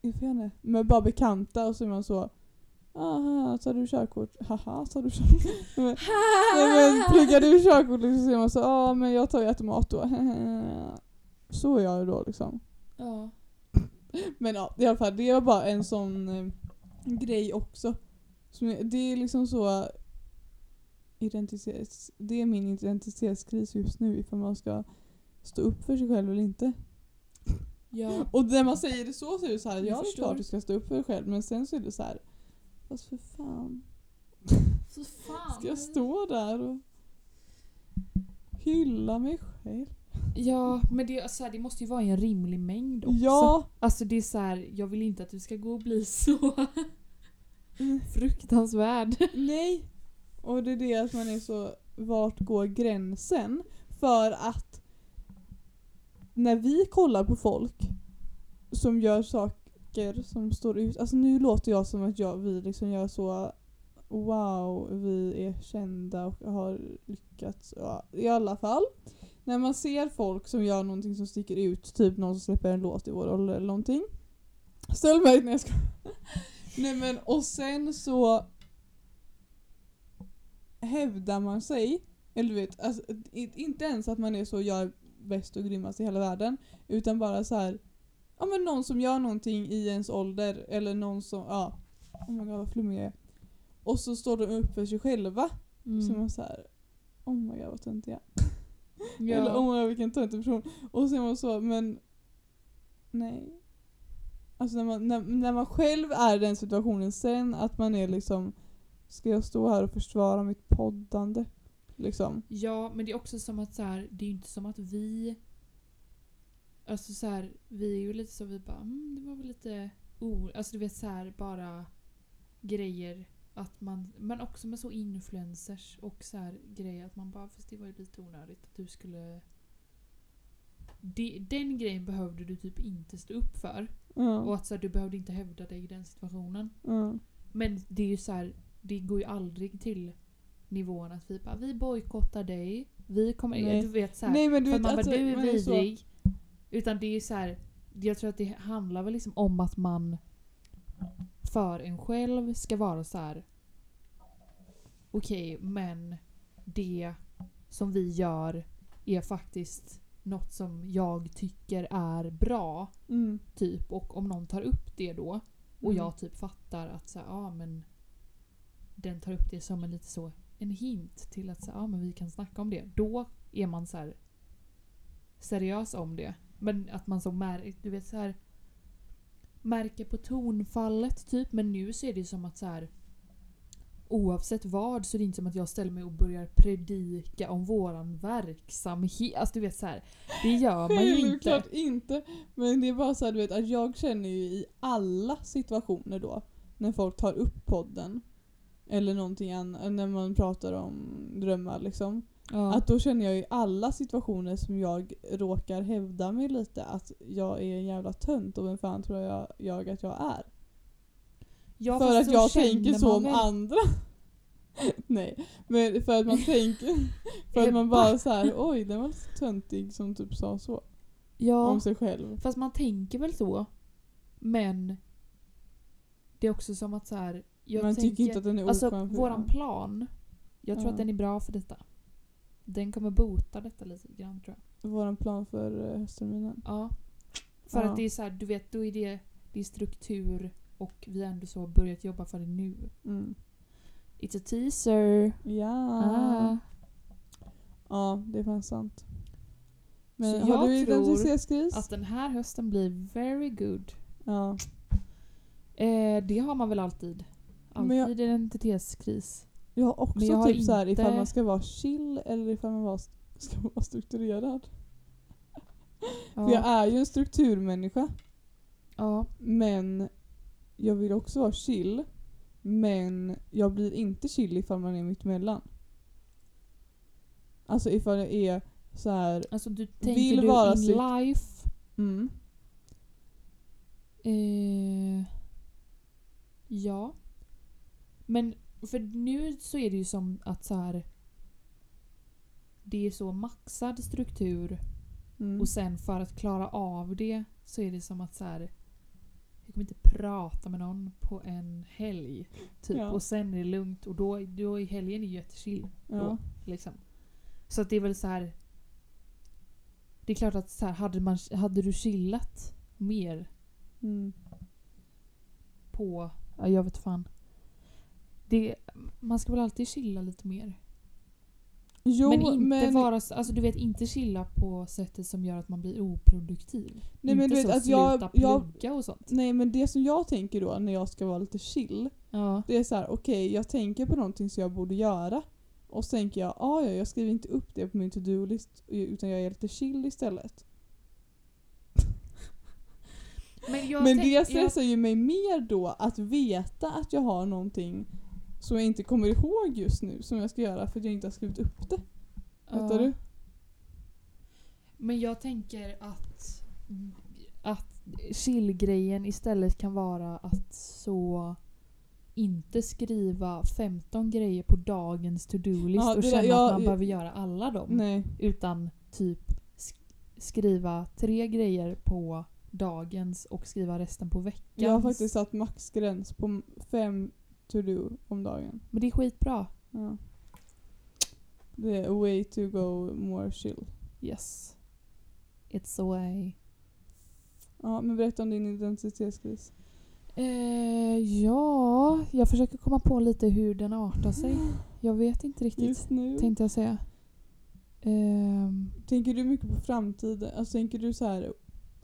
S2: jag vet inte, med bara bekanta och så är man så, aha, tar du körkort? Haha, tar du körkort? <laughs> men, nej, men pluggar du körkort liksom, så är man så, ja men jag tar ju automat då. <laughs> så är jag då liksom.
S1: ja. <laughs>
S2: Men ja, i alla fall det var bara en sån eh, grej också. Som det är liksom så identitets, det är min identitetskris just nu ifall man ska stå upp för sig själv eller inte.
S1: Ja.
S2: Och när man säger det så så är det så här,
S1: Jag
S2: ja det är
S1: förstår.
S2: klart du ska stå upp för dig själv men sen så är det så här, fast för fan.
S1: Så fan.
S2: Ska jag stå där och hylla mig själv?
S1: Ja, men det, är så här, det måste ju vara i en rimlig mängd också.
S2: Ja!
S1: Alltså det är så här, jag vill inte att du ska gå och bli så
S2: Mm.
S1: fruktansvärd.
S2: Nej. Och det är det att man är så, vart går gränsen? För att när vi kollar på folk som gör saker som står ut, alltså nu låter jag som att jag, vi liksom gör så wow, vi är kända och har lyckats. Ja, I alla fall. När man ser folk som gör någonting som sticker ut, typ någon som släpper en låt i vår ålder eller någonting. Ställ mig när jag ska <laughs> Nej men och sen så hävdar man sig, eller du vet, alltså, inte ens att man är så jag är bäst och grymmast i hela världen, utan bara så här ja men någon som gör någonting i ens ålder, eller någon som, ja, oh my god vad flummig jag är. Och så står de upp för sig själva, så
S1: Mm.
S2: man så här. oh my god vad töntig jag är. <laughs>
S1: Ja.
S2: Eller oh my god vilken töntig person. Och så är man så, men nej. Alltså när man, när, när man själv är i den situationen sen, att man är liksom Ska jag stå här och försvara mitt poddande? Liksom.
S1: Ja, men det är också som att så här, det är inte som att vi... Alltså så här, vi är ju lite så vi bara mm, det var väl lite o... Alltså du vet så här bara grejer att man... Men också med så influencers och så här grejer att man bara fast det var ju lite onödigt att du skulle... Det, den grejen behövde du typ inte stå upp för.
S2: Ja.
S1: Och att så här, du behövde inte hävda dig i den situationen.
S2: ja.
S1: Men det är ju så här, det går ju aldrig till nivån att vi bara vi bojkottar dig. Vi kommer,
S2: Nej.
S1: du vet så här,
S2: Nej men du vet
S1: man bara
S2: alltså,
S1: du är vidrig. Utan det är så här, jag tror att det handlar väl liksom om att man för en själv ska vara så här. okej men det som vi gör är faktiskt något som jag tycker är bra.
S2: Mm.
S1: Typ och om någon tar upp det då och
S2: Mm.
S1: jag typ fattar att så här, ja men den tar upp det som en lite så en hint till att så här, ja men vi kan snacka om det. Då är man så här seriös om det. Men att man så mär, du vet så här märker på tonfallet typ. Men nu är det som att så här oavsett vad så är det inte som att jag ställer mig och börjar predika om våran verksamhet. Alltså du vet så här, det gör man ju inte.
S2: Självklart inte. Men det är bara så här, du vet att jag känner ju i alla situationer då när folk tar upp podden eller någonting annat, när man pratar om drömmar liksom.
S1: Ja.
S2: Att då känner jag i alla situationer som jag råkar hävda mig lite att jag är en jävla tönt och vem fan tror jag, jag att jag är?
S1: Ja,
S2: för att jag tänker så om andra. <laughs> Nej, men för att man <laughs> tänker, för att man bara så här, oj den var så töntig som typ sa så
S1: Ja,
S2: om sig själv.
S1: fast man tänker väl så. Men det är också som att så här. Jag
S2: man
S1: tänker,
S2: tycker inte att den är
S1: Alltså våran plan. Jag tror
S2: Ja.
S1: att den är bra för detta. Den kommer bota detta lite grann tror jag.
S2: Våran plan för eh, höstterminen.
S1: Ja. För
S2: Ja.
S1: att det är så här, du vet, då är det, det är struktur och vi har ändå så börjat jobba för det nu.
S2: Mm.
S1: It's a teaser.
S2: Ja.
S1: Ah.
S2: Ja, det är fan sant. Men
S1: Så
S2: har
S1: jag
S2: du
S1: tror? Att den här hösten blir very good.
S2: Ja.
S1: Eh, det har man väl alltid. Alltid
S2: jag-
S1: identitetskris.
S2: Jag har också
S1: Men jag har
S2: typ så här ifall
S1: inte-
S2: man ska vara chill eller ifall man var, <laughs> ska vara strukturerad.
S1: Ja.
S2: För jag är ju en strukturmänniska.
S1: ja.
S2: Men jag vill också vara chill. Men jag blir inte chill ifall man är mittemellan. Alltså ifall jag är så här.
S1: Alltså du
S2: Vill
S1: tänker du
S2: vara
S1: in
S2: sitt-
S1: life.
S2: Mm,
S1: Eh, ja. Men för nu så är det ju som att så här. Det är så maxad struktur
S2: mm.
S1: och sen för att klara av det så är det som att så här. Jag kommer inte prata med någon på en helg. Typ.
S2: Ja.
S1: Och sen är det lugnt och då, då är helgen jättechill.
S2: ja.
S1: då. Liksom. Så att det är väl så här. Det är klart att så här, hade, man, hade du chillat mer
S2: Mm.
S1: på... Ja, jag vet fan. Det, man ska väl alltid chilla lite mer.
S2: Jo,
S1: men inte
S2: men,
S1: vara... Alltså du vet, inte chilla på sättet som gör att man blir oproduktiv.
S2: Nej, men
S1: inte
S2: du vet
S1: så
S2: att jag-
S1: sluta
S2: jag-
S1: plugga och sånt.
S2: Nej men det som jag tänker då när jag ska vara lite chill.
S1: Ja.
S2: Det är så här: okej jag tänker på någonting som jag borde göra. Och så tänker jag, ah, ja jag skriver inte upp det på min to-do-list utan jag är lite chill istället.
S1: Men, jag
S2: Men det stressar ju mig mer då att veta att jag har någonting som jag inte kommer ihåg just nu som jag ska göra för att jag inte har skrivit upp det.
S1: ja.
S2: Fattar du?
S1: Men jag tänker att, att chillgrejen istället kan vara att så inte skriva 15 grejer på dagens to-do-list
S2: Ja,
S1: och
S2: där-
S1: känna
S2: jag-
S1: att man behöver göra alla dem.
S2: Nej.
S1: Utan typ sk- skriva tre grejer på dagens och skriva resten på veckans.
S2: Jag har faktiskt satt maxgräns på m- fem to-do om dagen.
S1: Men det är skitbra.
S2: Ja. Det är a way to go more chill.
S1: Yes. It's a way.
S2: Ja, men berätta om din identitetskris.
S1: Eh, ja, jag försöker komma på lite hur den artar sig. Jag vet inte riktigt.
S2: Just nu.
S1: Tänkte jag säga. Ehm,
S2: Tänker du mycket på framtiden? Alltså tänker du så här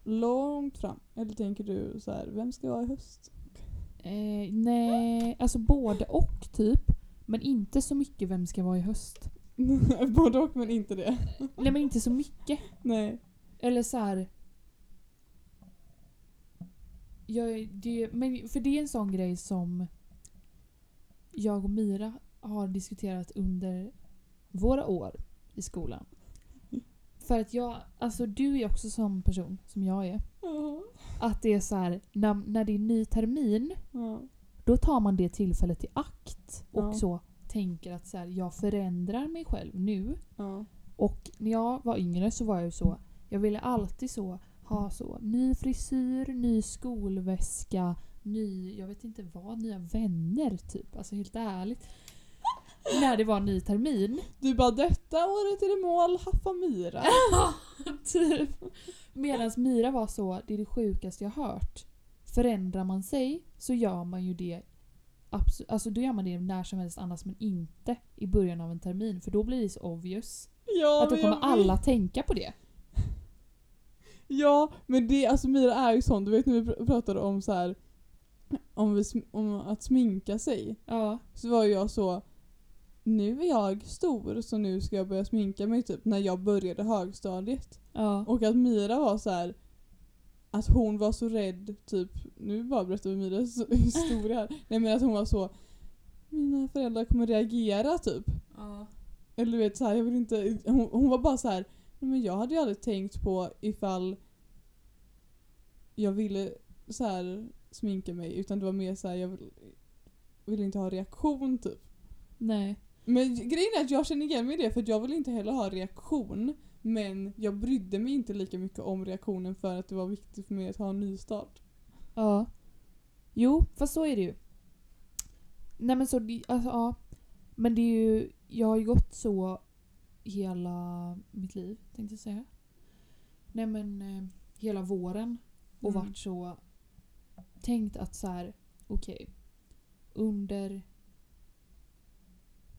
S2: långt fram? Eller tänker du så här, vem ska vara i höst?
S1: Eh, nej, alltså både och typ. Men inte så mycket vem ska vara i höst. <laughs>
S2: Både och men inte det.
S1: Nej men inte så mycket.
S2: Nej.
S1: Eller så här. Jag, det, men för det är en sån grej som jag och Mira har diskuterat under våra år i skolan. För att jag, alltså du är också sån person som jag är.
S2: Ja.
S1: Att det är så här, när, när det är ny termin,
S2: Ja.
S1: då tar man det tillfället i akt och
S2: Ja.
S1: så tänker att så här, jag förändrar mig själv nu. Och när jag var yngre så var jag ju så, jag ville alltid så ha så ny frisyr, ny skolväska, ny, jag vet inte vad, nya vänner typ. Alltså helt ärligt. När det var ny termin.
S2: Du bara detta året är det mål, haffa Mira.
S1: typ. Medan Mira var så, det är det sjukaste jag hört. Förändrar man sig så gör man ju det abs- Alltså då gör man det när som helst annars men inte i början av en termin för då blir det så obvious.
S2: Ja,
S1: att då kommer alla tänka på det.
S2: Ja, men det, alltså Mira är ju sån, du vet när vi pr- pratade om så här om, vi, om att sminka sig.
S1: Ja.
S2: Så var jag så, nu är jag stor så nu ska jag börja sminka mig typ när jag började högstadiet.
S1: Ja.
S2: Och att Mira var så här att hon var så rädd, typ, nu bara berättar vi Miras <laughs> historia här. Nej men att hon var så, mina föräldrar kommer reagera typ.
S1: ja.
S2: Eller du vet så här, jag vill inte, hon, hon var bara så här, "Nej, men jag hade ju aldrig tänkt på ifall jag ville så här sminka mig utan det var mer så här, jag vill, vill inte ha reaktion typ.
S1: Nej.
S2: Men grejen är att jag känner igen mig i det för jag vill inte heller ha reaktion men jag brydde mig inte lika mycket om reaktionen för att det var viktigt för mig att ha en nystart.
S1: Ja. Jo, fast så är det ju. Nej men så, alltså ja. Men det är ju, jag har ju gått så hela mitt liv, tänkte jag säga. Nej men eh, hela våren och
S2: Mm.
S1: varit så tänkt att så här, okej. under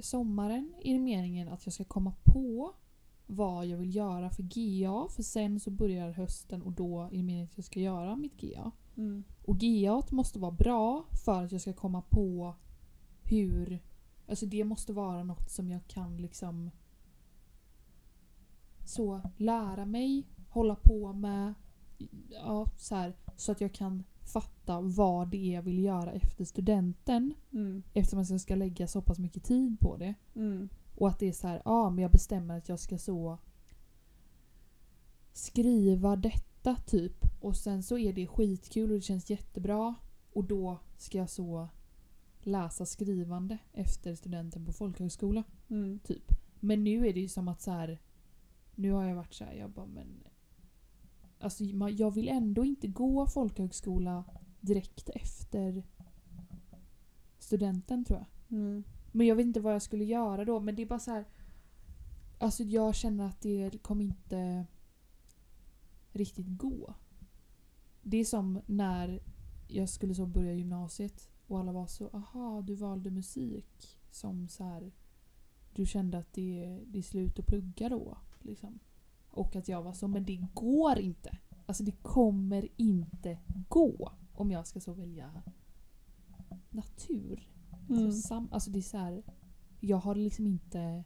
S1: sommaren är det meningen att jag ska komma på vad jag vill göra för GA för sen så börjar hösten och då är det meningen att jag ska göra mitt GA.
S2: Mm.
S1: Och GA måste vara bra för att jag ska komma på hur... Alltså det måste vara något som jag kan liksom... Så lära mig, hålla på med. Ja, så, här, så att jag kan fatta vad det är jag vill göra efter studenten.
S2: Mm.
S1: Eftersom jag ska lägga så pass mycket tid på det.
S2: Mm.
S1: Och att det är så här, ja men jag bestämmer att jag ska så skriva detta typ. Och sen så är det skitkul och det känns jättebra. Och då ska jag så läsa skrivande efter studenten på folkhögskola.
S2: Mm.
S1: Typ. Men nu är det ju som att så här. Nu har jag varit så här, jag bara men... Alltså jag vill ändå inte gå folkhögskola direkt efter studenten tror jag.
S2: Mm.
S1: Men jag vet inte vad jag skulle göra då. Men det är bara så här. Alltså jag känner att det kommer inte riktigt gå. Det är som när jag skulle så börja gymnasiet och alla var så aha du valde musik som så här. Du kände att det, det är slut att plugga då. Liksom. Och att jag var så men det går inte. Alltså det kommer inte gå om jag ska så välja natur.
S2: Mm.
S1: Alltså, sam, alltså det är så här, jag har liksom inte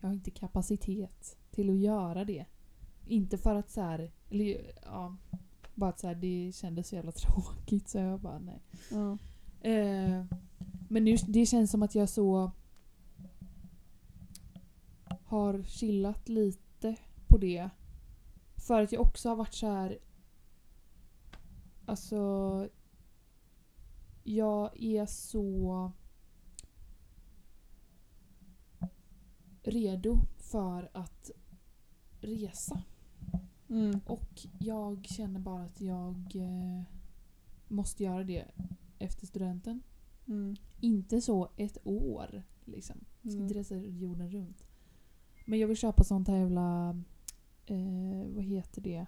S1: jag har inte kapacitet till att göra det. Inte för att så här, eller ja, bara att så här, det kändes så jävla <laughs> tråkigt så jag bara nej.
S2: Ja.
S1: Eh, men nu, det känns som att jag så har chillat lite på det. För att jag också har varit så här. Alltså jag är så redo för att resa.
S2: Mm.
S1: Och jag känner bara att jag eh, måste göra det efter studenten.
S2: Mm.
S1: Inte så ett år liksom. Jag ska
S2: Mm.
S1: inte resa jorden runt. Men jag vill köpa sånt här jävla... Eh, vad heter det?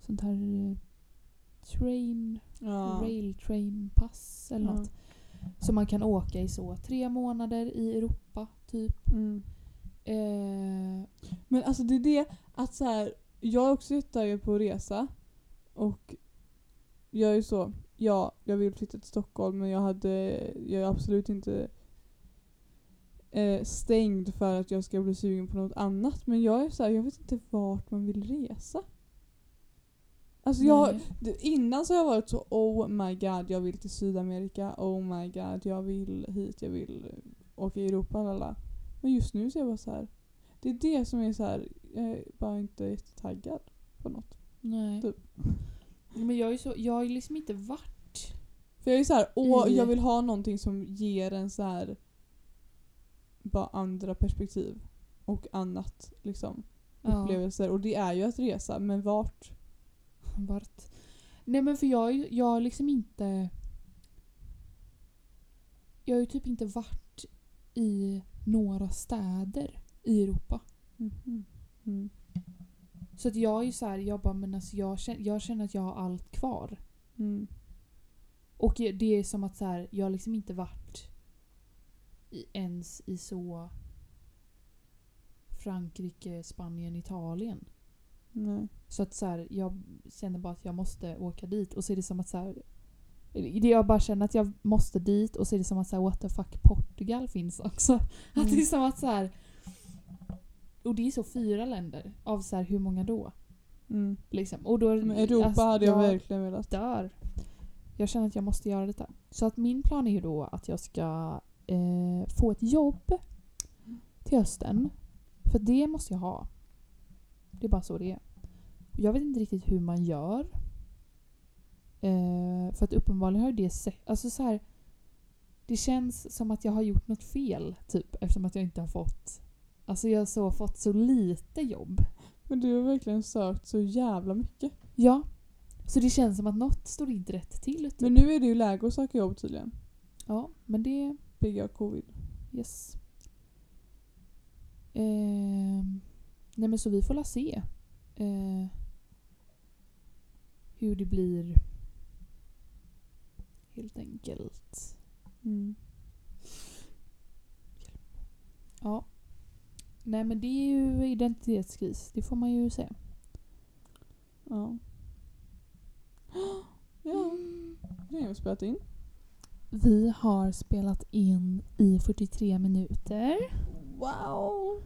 S1: Sånt här... Eh, train...
S2: Ja.
S1: Rail train pass eller
S2: Ja.
S1: något. Så man kan åka i så tre månader i Europa typ.
S2: Mm.
S1: Eh,
S2: Men alltså det är det att så här, jag också jättetaggad på att resa. Och jag är så, ja, jag vill flytta till Stockholm men jag hade, jag är absolut inte eh, stängd för att jag ska bli sugen på något annat. Men jag är så här, jag vet inte vart man vill resa. Alltså jag, innan så har jag varit så oh my god jag vill till Sydamerika, oh my god jag vill hit, jag vill eh, åka i Europa lala. Men just nu så är jag bara så här. Det är det som är så här. jag är bara inte jättetaggad på något.
S1: Nej.
S2: Typ. <laughs>
S1: Men jag är så, jag har liksom inte varit...
S2: För jag är så här, åh
S1: I-
S2: jag vill ha någonting som ger en så här bara andra perspektiv och annat liksom.
S1: Ja.
S2: Upplevelser och det är ju att resa men vart?
S1: Vart? Nej men för jag, har liksom inte... Jag har ju typ inte varit i några städer i Europa.
S2: Mhm. Mm.
S1: Så att jag är ju så här, jag bara men alltså jag känner, jag känner att jag har allt kvar.
S2: Mm.
S1: Och det är som att så här, jag har liksom inte varit i, ens i så Frankrike, Spanien, Italien.
S2: Nej.
S1: Så att så här, jag känner bara att jag måste åka dit och så är det som att så här, jag bara känner att jag måste dit och så är det som att så här, what the fuck Portugal finns också. <laughs> Att det är
S2: Mm.
S1: som att så här, och det är så fyra länder av så här, hur många då?
S2: Mm.
S1: Liksom. Och då,
S2: Men Europa
S1: alltså,
S2: hade jag verkligen velat.
S1: dör. Jag känner att jag måste göra detta. Så att min plan är ju då att jag ska eh, få ett jobb till hösten. För det måste jag ha. Det är bara så det är. Jag vet inte riktigt hur man gör. Eh, för att uppenbarligen har det sett... Alltså så här, Det känns som att jag har gjort något fel typ eftersom att jag inte har fått... Alltså jag har så fått så lite jobb.
S2: Men du har verkligen sökt så jävla mycket.
S1: Ja. Så det känns som att något står inte rätt till. Typ.
S2: Men nu är det ju läge att söka jobb tydligen.
S1: Ja, men det...
S2: Bigga covid.
S1: Yes. Ehm, nej men så vi får la se. Eh, hur det blir. Helt enkelt.
S2: Mm.
S1: Ja. Nej men det är ju identitetskris. Det får man ju säga.
S2: Ja. <gasps> Ja, det har vi spelat in.
S1: Vi har spelat in i 43 minuter.
S2: Wow!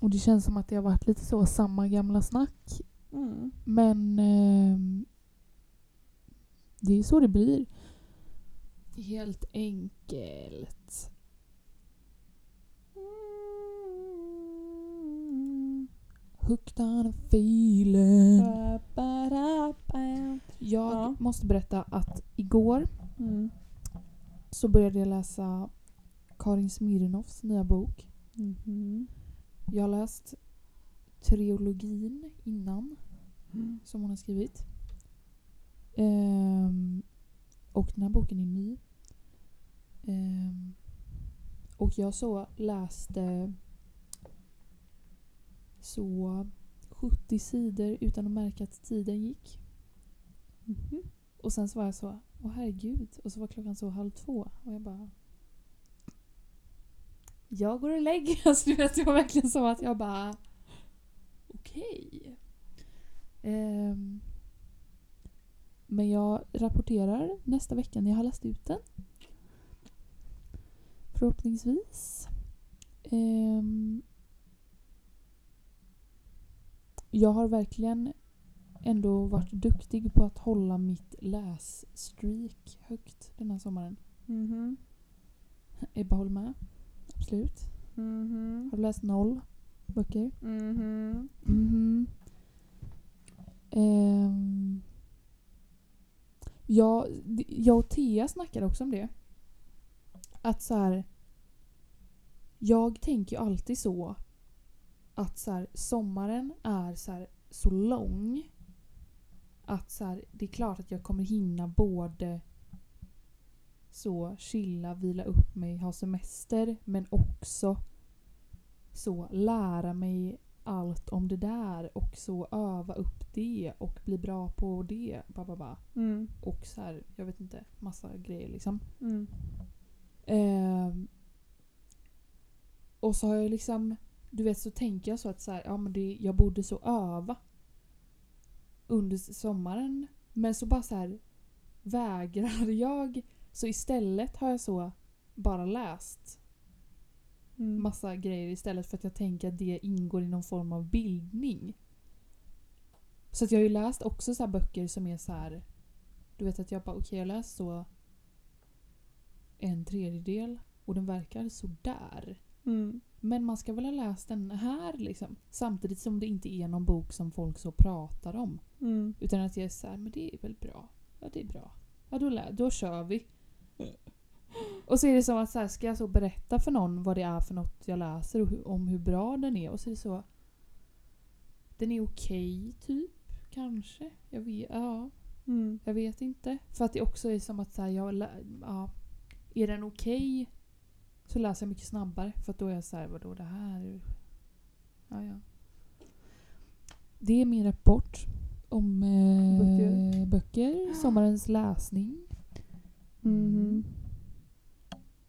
S1: Och det känns som att det har varit lite så samma gamla snack.
S2: Mm.
S1: Men ehm, det är så det blir. Helt enkelt. Hooked on a feeling. Jag
S2: Ja.
S1: måste berätta att igår
S2: Mm.
S1: så började jag läsa Karin Smirnoffs nya bok.
S2: Mhm.
S1: Jag har läst Triologin innan
S2: Mm.
S1: som hon har skrivit. Ehm, och den här boken är ny. Ehm, och jag så läste så 70 sidor utan att märka att tiden gick.
S2: Mhm.
S1: Och sen så var jag så, åh herregud. Och så var klockan så halv två. Och jag bara... Jag går och lägger alltså, du vet, Det var verkligen så att jag bara... Okej. Um, men jag rapporterar nästa vecka när jag har läst ut den. Förhoppningsvis. Um, jag har verkligen ändå varit duktig på att hålla mitt lässtreak högt den här sommaren.
S2: Mhm.
S1: Ebba håller med. Absolut.
S2: Mhm.
S1: Har du läst noll böcker?
S2: Mhm.
S1: Mhm. Ehm, ja, d- jag och Thea snackade också om det. Att så här. Jag tänker ju alltid så att så här, sommaren är så, här, så lång att så här, det är klart att jag kommer hinna både så chilla, vila upp mig, ha semester men också så lära mig allt om det där och så öva upp det och bli bra på det. Ba, ba, ba.
S2: Mm.
S1: Och så här, jag vet inte, massa grejer liksom.
S2: Mm.
S1: Ehm, och så har jag liksom du vet så tänker jag så att så här, ja, men det, jag borde så öva under sommaren. Men så bara så här vägrar <laughs> jag. Så istället har jag så bara läst
S2: Mm.
S1: massa grejer istället för att jag tänker att det ingår i någon form av bildning. Så att jag har ju läst också så här böcker som är så här. Du vet att jag bara okej jag har läst så en tredjedel och den verkar sådär.
S2: Mm.
S1: Men man ska väl ha läst den här liksom. Samtidigt som det inte är någon bok som folk så pratar om.
S2: Mm.
S1: Utan att jag är så här, men det är väl bra. Ja det är bra. Ja då, lä- då kör vi. Och så är det som att så här, ska jag så berätta för någon vad det är för något jag läser och hur, om hur bra den är. Och så är det så... Den är okej typ, kanske. Jag vet, ja,
S2: Mm.
S1: jag vet inte. För att det också är som att så här, jag, ja, är den okej så läser jag mycket snabbare. För att då är jag så här, vadå det här? Ja, ja. Det är min rapport om eh,
S2: Böcker.
S1: böcker. Sommarens läsning.
S2: Mhm.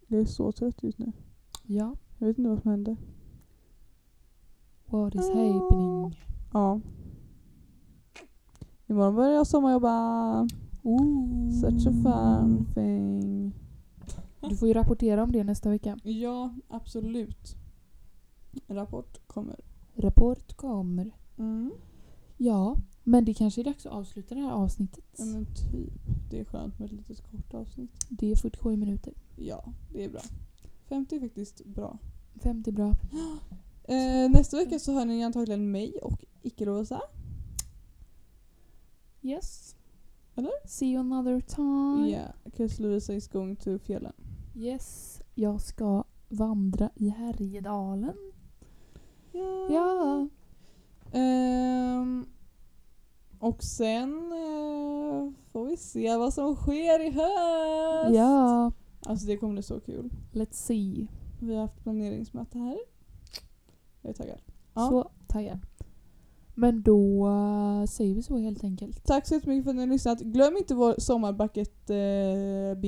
S2: Jag är så trött just nu.
S1: Ja.
S2: Jag vet inte vad som hände.
S1: What is
S2: Ah.
S1: happening?
S2: Ja. Imorgon börjar jag sommarjobba.
S1: Ooh.
S2: Such a fun thing.
S1: Du får ju rapportera om det nästa vecka.
S2: Ja, absolut. Rapport kommer.
S1: Rapport kommer.
S2: Mm.
S1: Ja, men det kanske är dags att avsluta det här avsnittet.
S2: Ja men typ. Det är skönt med ett litet kort avsnitt.
S1: Det är 47 minuter.
S2: Ja, det är bra. 50 är faktiskt bra.
S1: 50 bra. <gasps>
S2: Eh, nästa vecka så hör ni antagligen mig och Icke-Rosa.
S1: Yes.
S2: Eller?
S1: See you another time.
S2: Yeah, cause Lovisa is going to fjällen.
S1: Yes. Jag ska vandra i Härjedalen.
S2: Ja.
S1: Ja.
S2: Ehm, och sen eh, får vi se vad som sker i höst.
S1: Ja.
S2: Alltså det kommer bli så kul.
S1: Let's see.
S2: Vi har haft planeringsmöte här. Jag är taggad. Ja.
S1: Så taggad. Men då eh, säger vi så helt enkelt.
S2: Tack så jättemycket för att ni har lyssnat. Glöm inte vår sommarbucket eh.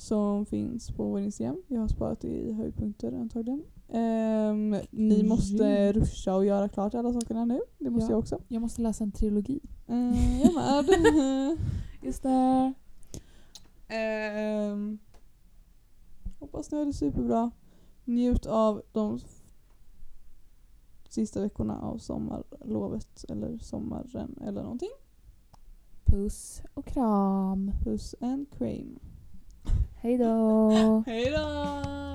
S2: Som finns på vår Instagram. Jag har sparat det i höjdpunkter antagligen. Ehm, ni måste
S1: Mm.
S2: ruscha och göra klart alla sakerna nu. Det måste
S1: Ja.
S2: jag också.
S1: Jag måste läsa en trilogi.
S2: Uh, jag med. <laughs>
S1: Just det.
S2: Ehm, hoppas ni har det superbra. Njut av de sista veckorna av sommarlovet eller sommaren eller någonting.
S1: Puss och kram.
S2: Puss and cream.
S1: Hej då.
S2: Hej då!